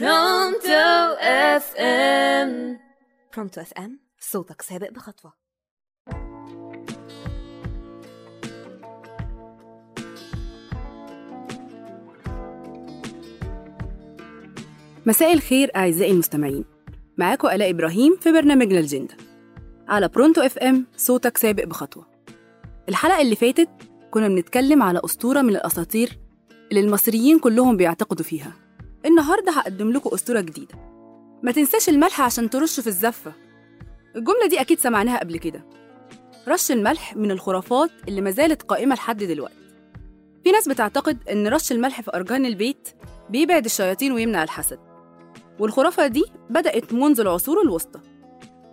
برونتو FM برونتو FM صوتك سابق بخطوة. مساء الخير أعزائي المستمعين. معاكم آلاء إبراهيم في برنامجنا الجندة على برونتو FM صوتك سابق بخطوة. الحلقة اللي فاتت كنا بنتكلم على أسطورة من الأساطير اللي المصريين كلهم بيعتقدوا فيها. النهاردة هقدم لكم أسطورة جديدة. ما تنساش الملح عشان ترش في الزفة. الجملة دي أكيد سمعناها قبل كده. رش الملح من الخرافات اللي ما زالت قائمة لحد دلوقتي. في ناس بتعتقد إن رش الملح في أرجان البيت بيبعد الشياطين ويمنع الحسد. والخرافة دي بدأت منذ العصور الوسطى.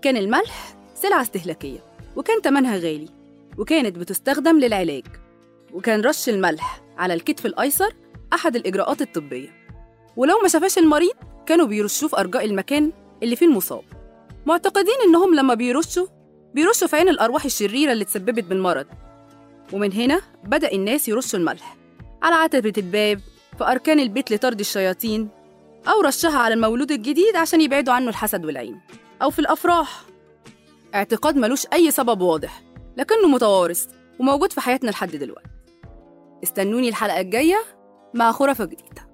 كان الملح سلعة استهلاكية وكان تمنها غالي وكانت بتستخدم للعلاج. وكان رش الملح على الكتف الأيسر أحد الإجراءات الطبية. ولو ما شافاش المريض كانوا بيرشوه في أرجاء المكان اللي فيه المصاب. معتقدين إنهم لما بيرشوا بيرشوا في عين الأرواح الشريرة اللي تسببت بالمرض. ومن هنا بدأ الناس يرشوا الملح. على عتبة الباب في أركان البيت لطرد الشياطين أو رشها على المولود الجديد عشان يبعدوا عنه الحسد والعين. أو في الأفراح. اعتقاد ملوش أي سبب واضح لكنه متوارث وموجود في حياتنا لحد دلوقتي. استنوني الحلقة الجاية مع خرافة جديدة.